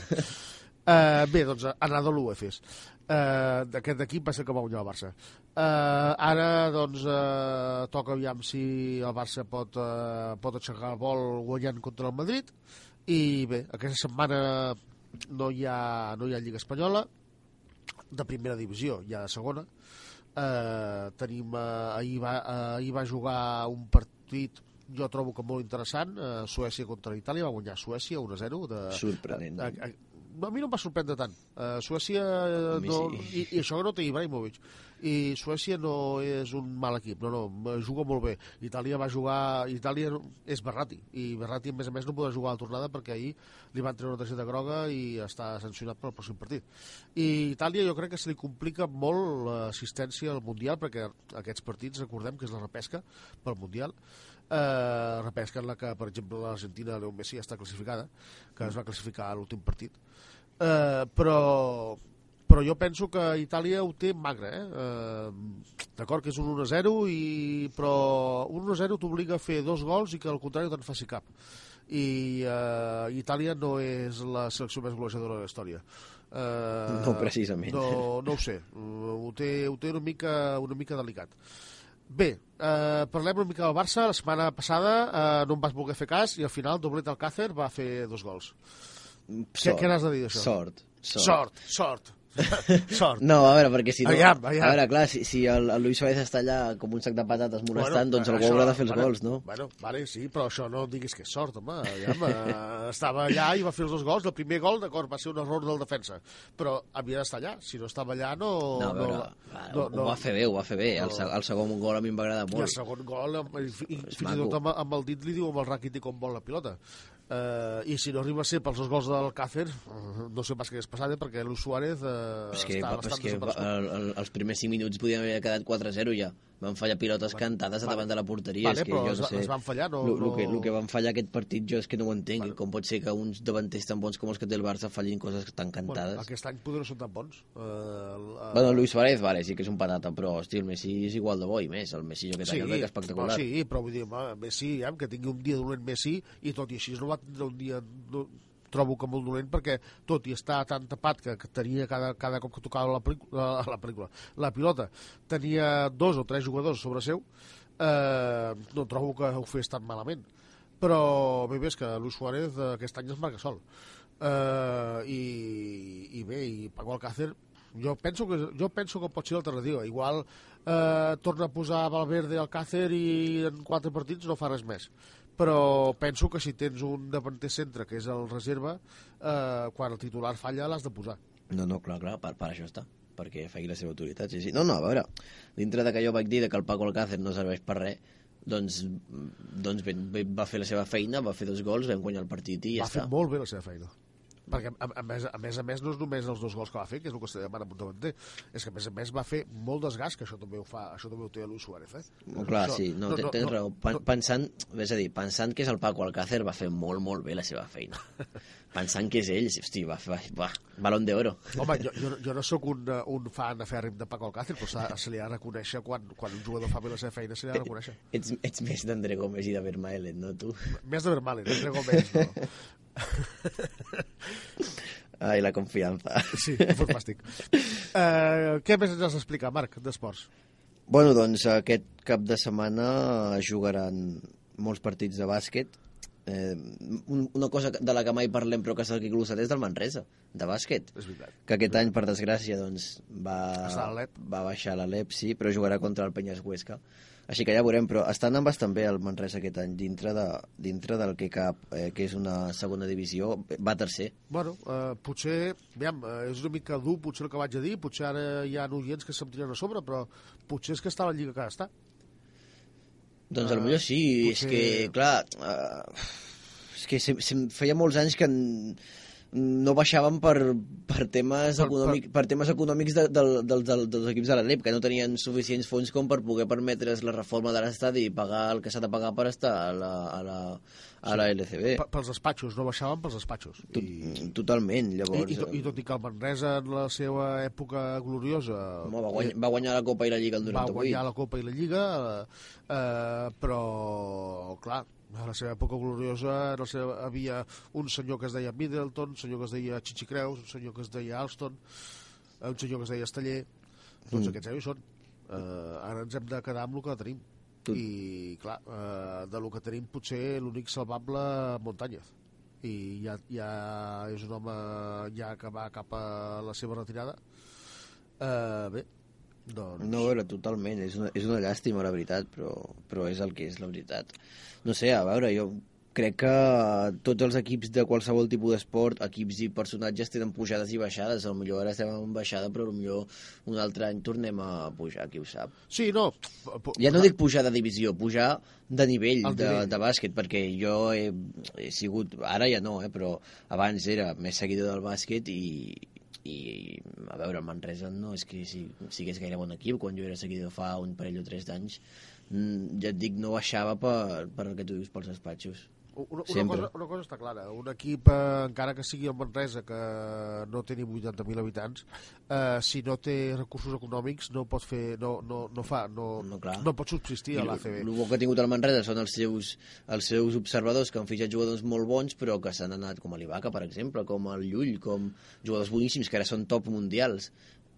Uh, bé, doncs Anadolu Efes. Uh, D'aquest equip va ser que va guanyar el Barça. Uh, ara, doncs, uh, toca aviam si el Barça pot, uh, pot aixecar el vol guanyant contra el Madrid. I bé, aquesta setmana no hi ha, no hi ha Lliga Espanyola, de primera divisió, hi ha de segona. Uh, tenim, uh, ahir, va, uh, ahir va jugar un partit jo trobo que molt interessant uh, Suècia contra Itàlia, va guanyar Suècia 1-0 de, Sorprenent. a, a, a mi no em va sorprendre tant. Uh, Suècia no, sí. i, i això que no té Ibrahimovic. I Suècia no és un mal equip, no, no, juga molt bé. Itàlia va jugar... Itàlia és Berratti, i Berratti, a més a més, no podrà jugar a la tornada perquè ahir li van treure una targeta groga i està sancionat pel pròxim partit. I Itàlia jo crec que se li complica molt l'assistència al Mundial perquè aquests partits, recordem que és la repesca pel Mundial, eh, repesca en la que, per exemple, l'Argentina Leo Messi ja està classificada, que es va classificar a l'últim partit. Eh, però però jo penso que Itàlia ho té magre, eh? eh D'acord que és un 1-0, i... però un 1-0 t'obliga a fer dos gols i que al contrari te'n faci cap. I eh, Itàlia no és la selecció més golejadora de la història. Eh, No, precisament. No, no ho sé. Ho té, ho té una, mica, una mica delicat. Bé, eh, parlem una mica del Barça. La setmana passada eh, no em vas voler fer cas i al final Doblet Alcácer va fer dos gols. Què, què n'has de dir d'això? Sort. Sort. Sort, sort. sort. No, a veure, perquè si no... Aviam, aviam. A veure, clar, si, si el, el Luis Suárez està allà com un sac de patates molestant, doncs algú això- haurà de fer els bueno, gols, no? Bueno, vale, sí, però això no diguis que és sort, home. Aviam, eh, estava allà i va fer els dos gols. El primer gol, d'acord, va ser un error del defensa, però havia d'estar allà. Si no estava allà, no... No, a veure, no, no, ho va fer bé, ho va fer bé. El, no. se- el segon gol a mi em va agradar I el molt. segon gol, fins i tot amb, amb el dit li diu amb el Rakitic com vol la pilota. Uh, I si no arriba a ser pels dos gols del Càcer, uh, no sé pas què és passat, eh, perquè Luis Suárez És que, està bastant és que el, el, els primers 5 minuts podien haver quedat 4-0 ja. Van fallar pilotes cantades vale. davant de la porteria. Vale, és que jo no sé. es van fallar, no... Lo, lo, no... que, lo que van fallar aquest partit jo és que no ho entenc. Bueno. Com pot ser que uns davanters tan bons com els que té el Barça fallin coses tan cantades? Bueno, aquest any potser no són tan bons. Uh, uh, Bueno, Luis Suárez, vale, sí que és un patata, però, hosti, el Messi és igual de bo i més. El Messi jo aquest sí, any el veig espectacular. Però sí, però vull dir, home, Messi, ja, que tingui un dia dolent Messi, i tot i així no va tindre un dia... No, trobo que molt dolent perquè tot i estar tan tapat que, que tenia cada, cada cop que tocava la, la, la pel·lícula la pilota tenia dos o tres jugadors sobre seu eh, no trobo que ho fes tan malament. Però bé, bé, és que Luis Suárez eh, aquest any es marca sol eh, i, i bé, i Paco Alcácer jo penso que, jo penso que pot ser l'alternativa. Igual eh, torna a posar Valverde Alcácer i en quatre partits no fa res més però penso que si tens un davanter centre que és el reserva eh, quan el titular falla l'has de posar No, no, clar, clar, per, per això està perquè faci la seva autoritat. Sí, sí. No, no, a veure, dintre de que jo vaig dir de que el Paco Alcácer no serveix per res, doncs, doncs bé, bé, va fer la seva feina, va fer dos gols, vam guanyar el partit i ja va està. fer molt bé la seva feina perquè a, a, més, a més a més no és només els dos gols que va fer que és el que es demana davanter és que a més a més va fer molt desgast que això també ho fa això també ho té Luis Suárez eh? No, clar, Això- sí, no, no, tens raó. Pa- no, Pensant, és a dir, pensant que és el Paco Alcácer va fer molt, molt bé la seva feina. pensant que és ell, hosti, va, va, va balón d'oro. Home, jo, jo, jo no sóc un, un fan afèrrim de Paco Alcácer, però se li ha de reconèixer quan, quan un jugador fa bé la seva feina, se li ha de reconèixer. Ets, ets més d'André Gómez i de Vermaelen, no, tu? Més de Vermalen, entre Gómez, no. Ai, la confiança. Sí, fos fàstic. Uh, què més ens has d'explicar, Marc, d'esports? Bueno, doncs aquest cap de setmana jugaran molts partits de bàsquet. Eh, un- una cosa de la que mai parlem però que s'ha glossat és del Manresa, de bàsquet. És veritat. Que aquest any, per desgràcia, doncs, va, va baixar l'Alep, sí, però jugarà contra el Penyes Huesca. Així que ja veurem, però està anant bastant bé el Manresa aquest any, dintre, de, dintre del que cap, eh, que és una segona divisió, va tercer. Bueno, uh, potser, aviam, uh, és una mica dur potser el que vaig a dir, potser ara hi ha oients que se'm tiren a sobre, però potser és que està la lliga que està. Doncs uh, potser sí, potser- és que, clar, uh, és que se, se, feia molts anys que n- no baixaven per, per, temes, Per- econòmic, per, temes econòmics de, del, del, del, dels equips de l'Alep, que no tenien suficients fons com per poder permetre's la reforma de l'estadi i pagar el que s'ha de pagar per estar a la, a la, a la LCB. P pels despatxos, no baixaven pels despatxos. Tot, I, totalment, i, llavors... i, to- I tot i que el Manresa en la seva època gloriosa home, va, guanyar, va guanyar la Copa i la Lliga el va 98. guanyar la Copa i la Lliga, eh, eh, però, clar, a la seva època gloriosa en la seva, havia un senyor que es deia Middleton, un senyor que es deia Chichi Creus, un senyor que es deia Alston, eh, un senyor que es deia Esteller, tots Mm. aquests ja hi són. Eh, ara ens hem de quedar amb el que tenim. Tu- I, clar, eh, de lo que tenim potser l'únic salvable Montañez i ja, ja és un home ja que va cap a la seva retirada eh, bé doncs No, a veure, totalment, és una, és una llàstima, la veritat, però, però és el que és, la veritat. No sé, a veure, jo crec que tots els equips de qualsevol tipus d'esport, equips i personatges tenen pujades i baixades, a millor ara estem en baixada, però potser un altre any tornem a pujar, qui ho sap. sí, no Ja no dic pujar de divisió, pujar de nivell, El de, nivell. de bàsquet, perquè jo he, he sigut, ara ja no, eh, però abans era més seguidor del bàsquet i, i a veure, el Manresa no és que si, sigués gaire bon equip, quan jo era seguidor fa un parell o tres d'anys, mm, ja et dic, no baixava per, per el que tu dius pels despatxos. Una, una, Sempre. cosa, una cosa està clara, un equip, eh, encara que sigui el Manresa, que no té ni 80.000 habitants, eh, si no té recursos econòmics no pot fer, no, no, no fa, no, No, clar. no pot subsistir a El l'ACB. bo que ha tingut el Manresa són els seus, els seus observadors que han fitxat jugadors molt bons però que s'han anat com a l'Ibaca, per exemple, com el Llull, com jugadors boníssims que ara són top mundials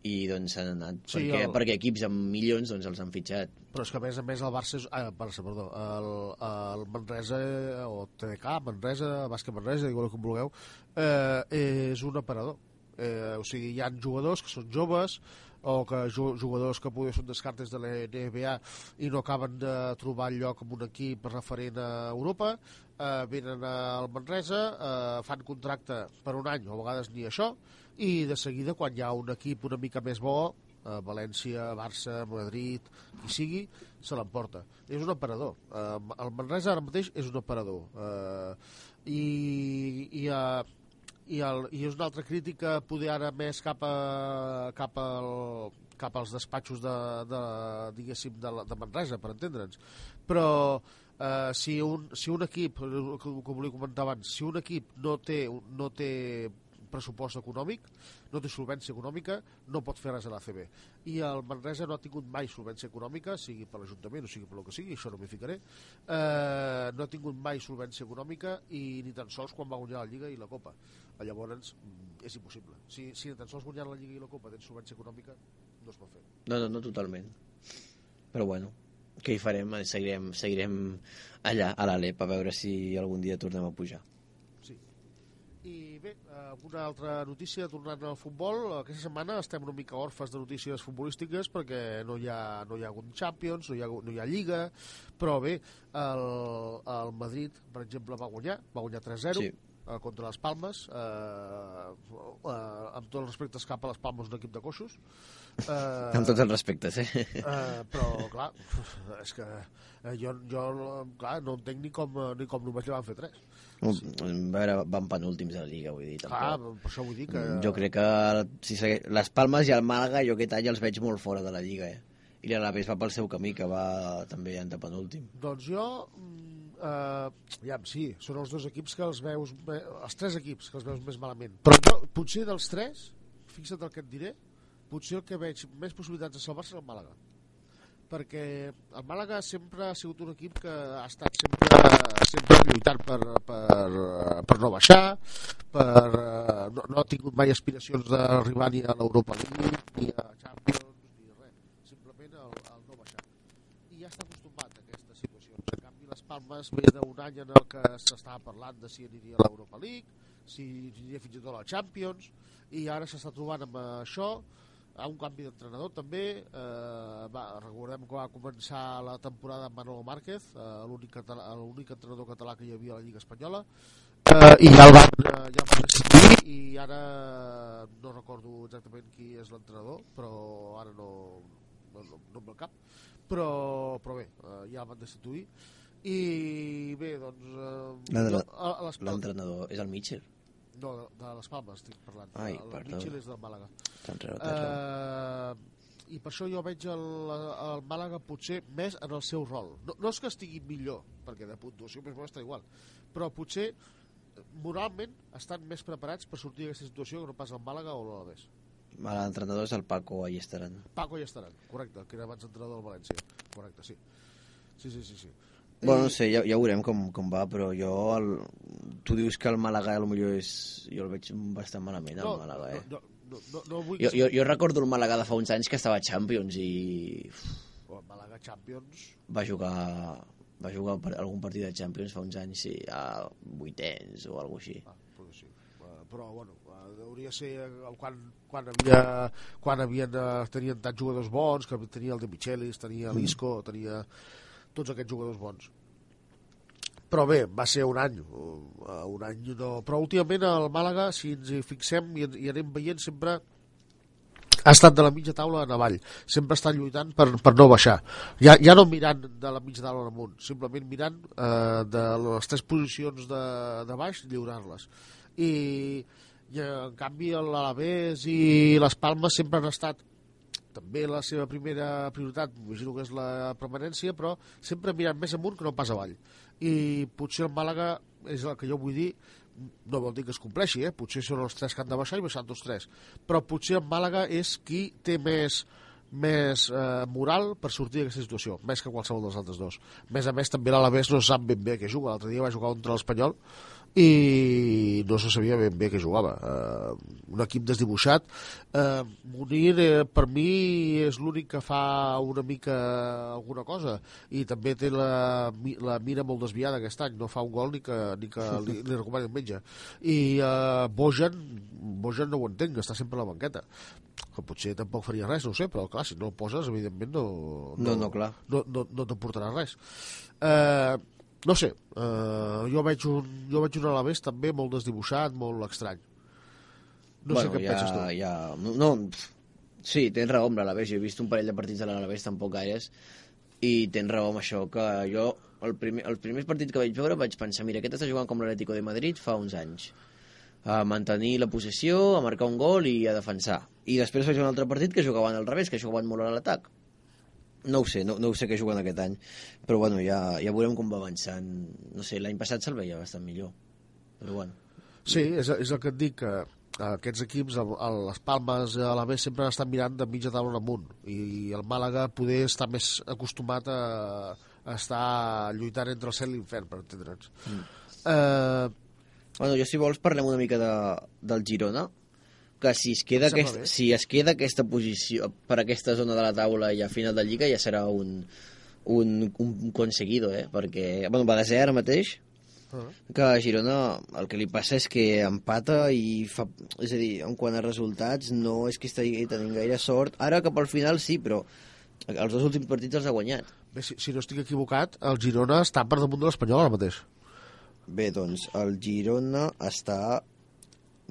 i doncs s'han anat Sí, perquè, el- perquè equips amb milions doncs els han fitxat Però és que a més a més el Barça és, ah, Barça, perdó, el, el Manresa o TDK, Manresa, Bàsquet Manresa, digueu com vulgueu, eh, és un aparador. Eh, o sigui, hi ha jugadors que són joves o que ju- jugadors que potser són descartes de la NBA i no acaben de trobar el lloc en un equip referent a Europa, eh, venen al Manresa, eh, fan contracte per un any, o a vegades ni això, i de seguida quan hi ha un equip una mica més bo, eh, València, Barça, Madrid, qui sigui, se l'emporta. És un aparador. Eh, el Manresa ara mateix és un aparador. Eh, i, i, eh, i, el, i és una altra crítica poder ara més cap, a, cap, al, cap als despatxos de, de, diguéssim, de, de Manresa, per entendre'ns. Però eh, si, un, si un equip, com volia comentar abans, si un equip no té, no té pressupost econòmic, no té solvència econòmica, no pot fer res a l'ACB. I el Manresa no ha tingut mai solvència econòmica, sigui per l'Ajuntament o sigui per el que sigui, això no m'hi ficaré, eh, no ha tingut mai solvència econòmica i ni tan sols quan va guanyar la Lliga i la Copa. Llavors, mm, és impossible. Si, si ni tan sols guanyant la Lliga i la Copa tens solvència econòmica, no es pot fer. no, no, no totalment però bueno, què hi farem? Seguirem, seguirem allà a l'Alep a veure si algun dia tornem a pujar. I bé, alguna altra notícia tornant al futbol. Aquesta setmana estem una mica orfes de notícies futbolístiques perquè no hi ha, no hi ha hagut Champions, no hi ha, no hi ha Lliga, però bé, el, el Madrid, per exemple, va guanyar, va guanyar 3-0 Sí. eh, contra les Palmes, eh, eh, amb tots els respectes cap a les Palmes, un equip de coixos. Eh, amb tots els respectes eh? Eh, però, clar, és que eh, jo, jo clar, no entenc ni com, eh, ni com només li van fer tres. a veure, van penúltims a la Lliga vull dir, Clar, tampoc. per això vull dir que... jo crec que si segue... les Palmes i el Màlaga jo aquest any els veig molt fora de la Lliga eh? i l'Alavés va pel seu camí que va també en penúltim Doncs jo, mm, eh, ja, sí, són els dos equips que els veus, els tres equips que els veus més malament. Però jo, potser dels tres, fixa't el que et diré, potser el que veig més possibilitats de salvar-se és el Màlaga. Perquè el Màlaga sempre ha sigut un equip que ha estat sempre, sempre lluitant per, per, per no baixar, per, eh, no, no ha tingut mai aspiracions d'arribar ni a l'Europa League, ni a Champions, ni res. Simplement el, el no baixar i ja està acostumat a aquestes situacions. En canvi, les Palmes ve d'un any en el que s'estava parlant de si aniria a l'Europa League, si aniria fins i tot a la Champions, i ara s'està trobant amb això, a un canvi d'entrenador també, eh, va, recordem que va començar la temporada amb Manolo Márquez, eh, l'únic entrenador català que hi havia a la Lliga Espanyola, eh, i ja el van, eh, ja el van destituir i ara no recordo exactament qui és l'entrenador, però ara no, no, no, no al cap. Però, però bé, eh, ja el van destituir i bé, doncs eh, l'entrenador és el Mitchell. No, de, de les Palmes estic parlant. Ai, el perdó. Mitchell és del Màlaga. T'enreo, t'enreo. eh, i per això jo veig el, el Màlaga potser més en el seu rol. No, no és que estigui millor perquè de puntuació més menys està igual però potser eh, moralment estan més preparats per sortir d'aquesta situació que no pas el Màlaga o l'Alavés l'entrenador és el Paco Allestaran Paco i estaran, correcte, que era abans entrenador del València. Correcte, sí. Sí, sí, sí, sí. Bueno, no sé, ja, ja veurem com, com va, però jo... El... Tu dius que el Màlaga potser és... Jo el veig bastant malament, el Màlaga, eh? no, no, no, no vull Jo, jo, jo recordo el Màlaga de fa uns anys que estava a Champions i uf, Oh, Màlaga Champions va jugar va jugar per algun partit de Champions fa uns anys sí, a vuitens o alguna així. ah, però sí però bueno hauria de ser quan, quan, havia, quan havien, tenien tants jugadors bons que tenia el de Michelis, tenia l'Isco tenia tots aquests jugadors bons. Però bé, va ser un any eh, un any no... però últimament el Màlaga si ens hi fixem i, i anem veient sempre ha estat de la mitja taula en avall. Sempre està lluitant per, per no baixar. Ja, ja no mirant de la mitja taula en amunt simplement mirant eh, de les tres posicions de, de baix lliurar-les. I, i en canvi l'Alavés i les Palmes sempre han estat també la seva primera prioritat, imagino que és la permanència, però sempre mirant més amunt que no pas avall. I potser el Màlaga, és el que jo vull dir, no vol dir que es compleixi, eh? potser són els tres que han de baixar i baixant tots tres, però potser el Màlaga és qui té més més eh, moral per sortir d'aquesta situació, més que qualsevol dels altres dos. A més a més, també l'Alavés no sap ben bé què juga. L'altre dia va jugar contra l'Espanyol i no se sabia ben bé què jugava. Uh, un equip desdibuixat. Uh, Munir, eh, per mi, és l'únic que fa una mica alguna cosa i també té la, la mira molt desviada aquest any. No fa un gol ni que, ni que li, li recomani el metge. I uh, Bojan, Bojan no ho entenc, està sempre a la banqueta que potser tampoc faria res, no sé, però clar, si no el poses, evidentment no... No, no, clar. No, no, no t'aportarà res. Eh, no sé, eh, jo veig un, jo veig un Alavés també molt desdibuixat, molt estrany. No sé què ja, penses tu. Ja, no, sí, tens raó amb l'Alavés. Jo he vist un parell de partits de l'Alavés, tampoc gaires, i tens raó amb això, que jo, el primer, el primer partit que vaig veure, vaig pensar, mira, aquest està jugant com l'Atlético de Madrid fa uns anys. A mantenir la possessió, a marcar un gol i a defensar. I després vaig veure un altre partit que jugaven al revés, que jugaven molt a l'atac. No ho sé, no, no ho sé què juguen aquest any, però bueno, ja, ja veurem com va avançant. No sé, l'any passat se'l veia bastant millor, però bueno. Sí, és, és el que et dic, que aquests equips, el, el, les Palmes a la B sempre estan mirant de mitja taula amunt i el Màlaga poder estar més acostumat a, a estar lluitant entre el cel i l'infern, per entendre'ns. Mm. Eh, Bueno, jo si vols parlem una mica de, del Girona, que si es, queda aquest, bé. si es queda aquesta posició per aquesta zona de la taula i a final de Lliga ja serà un, un, un conseguido, eh? Perquè, bueno, va de ser ara mateix, Ah. que a Girona el que li passa és que empata i fa... És a dir, en quant a resultats no és que estigui tenint gaire sort. Ara cap al final sí, però els dos últims partits els ha guanyat. bé, si, si no estic equivocat, el Girona està per damunt de l'Espanyol ara mateix. Bé, doncs el Girona està...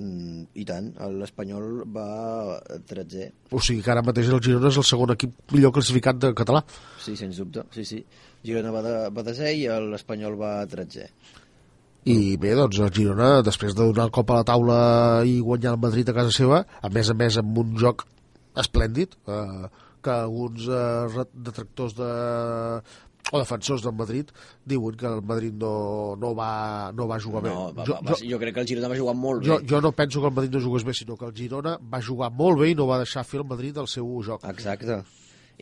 Mm, I tant, l'Espanyol va 13 O sigui que ara mateix el Girona és el segon equip millor classificat de català. Sí, sens dubte, sí, sí. Girona va de, va de 6 i l'Espanyol va 13. I bé, doncs el Girona, després de donar el cop a la taula i guanyar el Madrid a casa seva, a més a més amb un joc esplèndid, eh, que alguns eh, detractors de o defensors del Madrid diuen que el Madrid no, no, va, no va jugar No, bé. va, jo, va, jo, jo crec que el Girona va jugar molt jo, bé. jo no penso que el Madrid no jugués bé, sinó que el Girona va jugar molt bé i no va deixar fer el Madrid el seu joc. Exacte.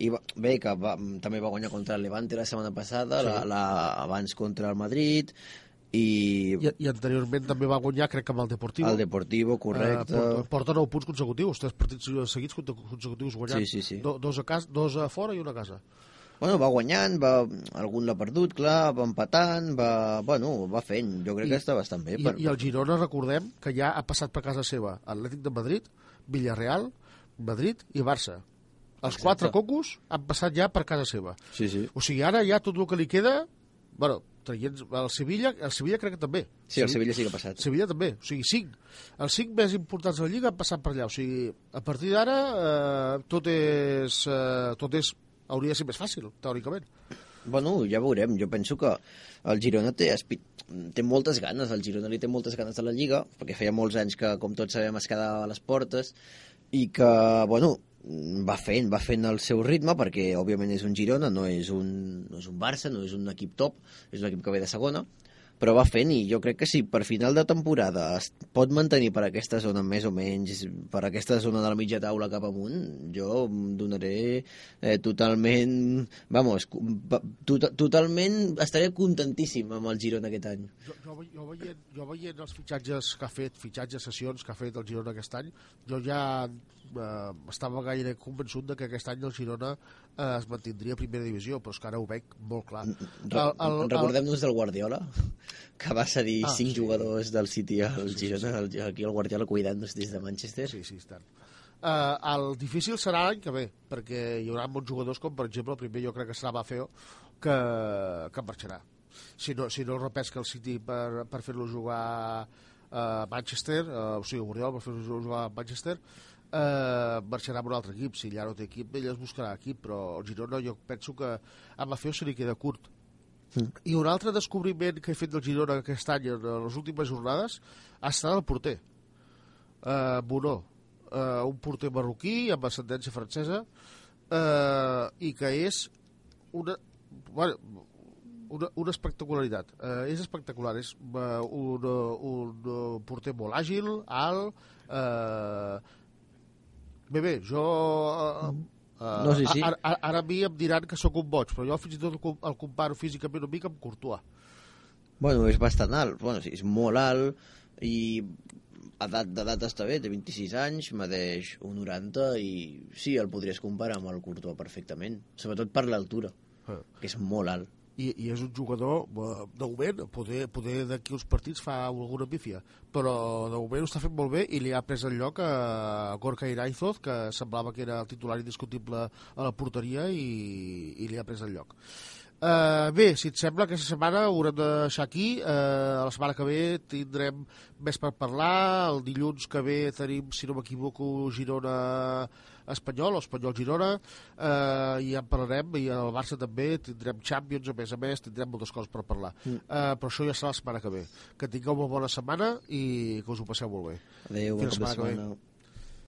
I va, bé, que va, també va guanyar contra el Levante la setmana passada, Sí. la, la, abans contra el Madrid, i, I, I anteriorment també va guanyar, crec que amb el Deportivo. el Deportivo, correcte. Eh, porta, porta 9 punts consecutius, tres partits seguits consecutius guanyant. Sí, sí, sí. Do, dos, a casa, dos a fora i una a casa. Bueno, va guanyant, va, algun l'ha perdut, clar, va empatant, va, bueno, va fent. Jo crec I- que està bastant bé. I, I el Girona, recordem, que ja ha passat per casa seva Atlètic de Madrid, Villarreal, Madrid i Barça. Els Exacte. quatre cocos han passat ja per casa seva. Sí, sí. O sigui, ara ja tot el que li queda... Bueno, traient el Sevilla, el Sevilla crec que també. Sí, el Sevilla sí que ha passat. Sevilla també, o sigui, cinc. Els cinc més importants de la Lliga han passat per allà. O sigui, a partir d'ara eh, tot és... Eh, tot és hauria de ser més fàcil, teòricament. Bueno, ja veurem. Jo penso que el Girona té, té moltes ganes, el Girona li té moltes ganes de la Lliga, perquè feia molts anys que, com tots sabem, es quedava a les portes, i que, bueno, va fent, va fent el seu ritme, perquè, òbviament, és un Girona, no és un, no és un Barça, no és un equip top, és un equip que ve de segona, però va fent i jo crec que si per final de temporada es pot mantenir per aquesta zona més o menys, per aquesta zona de la mitja taula cap amunt, jo donaré eh, totalment, vamos, tot, totalment estaré contentíssim amb el Girona aquest any. Jo, jo, jo, veient, jo veient els fitxatges que ha fet, fitxatges, sessions que ha fet el Girona aquest any, jo ja eh, estava gaire convençut de que aquest any el Girona eh, es mantindria a primera divisió, però és que ara ho veig molt clar. El- el- Recordem-nos del Guardiola, que va cedir Ah, cinc sí. jugadors del City al Girona, el- aquí el Guardiola cuidant-nos des de Manchester. Sí, sí, estan. Uh, el difícil serà l'any que ve, perquè hi haurà molts jugadors com, per exemple, el primer jo crec que serà Bafeo, que, que marxarà. Si no, si no el repesca el City per, per fer-lo jugar a Manchester, uh, o sigui, Guardiola per fer-lo jugar a Manchester, uh, marxarà amb un altre equip. Si ja no té equip, ell es buscarà equip, però el Girona jo penso que a Bafeo se li queda curt. I un altre descobriment que he fet del Girona aquest any en les últimes jornades ha estat el porter uh, Bonó eh, un porter marroquí amb ascendència francesa eh, i que és una, bueno, una, una espectacularitat. Eh, és espectacular, és eh, un, eh, un eh, porter molt àgil, alt... Eh, bé, bé, jo... Eh, eh, No, sí, sí. Ara, ara, ara a mi em diran que sóc un boig, però jo fins i tot el, com- el comparo físicament una mica amb Courtois. Bueno, és bastant alt. Bueno, sí, és molt alt i edat d'edat està bé, té 26 anys, medeix 1,90 i sí, el podries comparar amb el Courtois perfectament, sobretot per l'altura, Eh. que és molt alt. I, i és un jugador eh, de moment, poder, poder d'aquí uns partits fa alguna bífia però de moment ho està fent molt bé i li ha pres el lloc a Gorka Iraizoz que semblava que era el titular indiscutible a la porteria i, i li ha pres el lloc Uh, bé, si et sembla, aquesta setmana ho haurem de deixar aquí. Uh, la setmana que ve tindrem més per parlar. El dilluns que ve tenim, si no m'equivoco, Girona Espanyol, Espanyol Girona, uh, i ja en parlarem, i el Barça també, tindrem Champions, a més a més, tindrem moltes coses per parlar. Mm. Uh, però això ja serà la setmana que ve. Que tingueu una bona setmana i que us ho passeu molt bé. Adéu, Fins bon cap de la setmana que ve. setmana.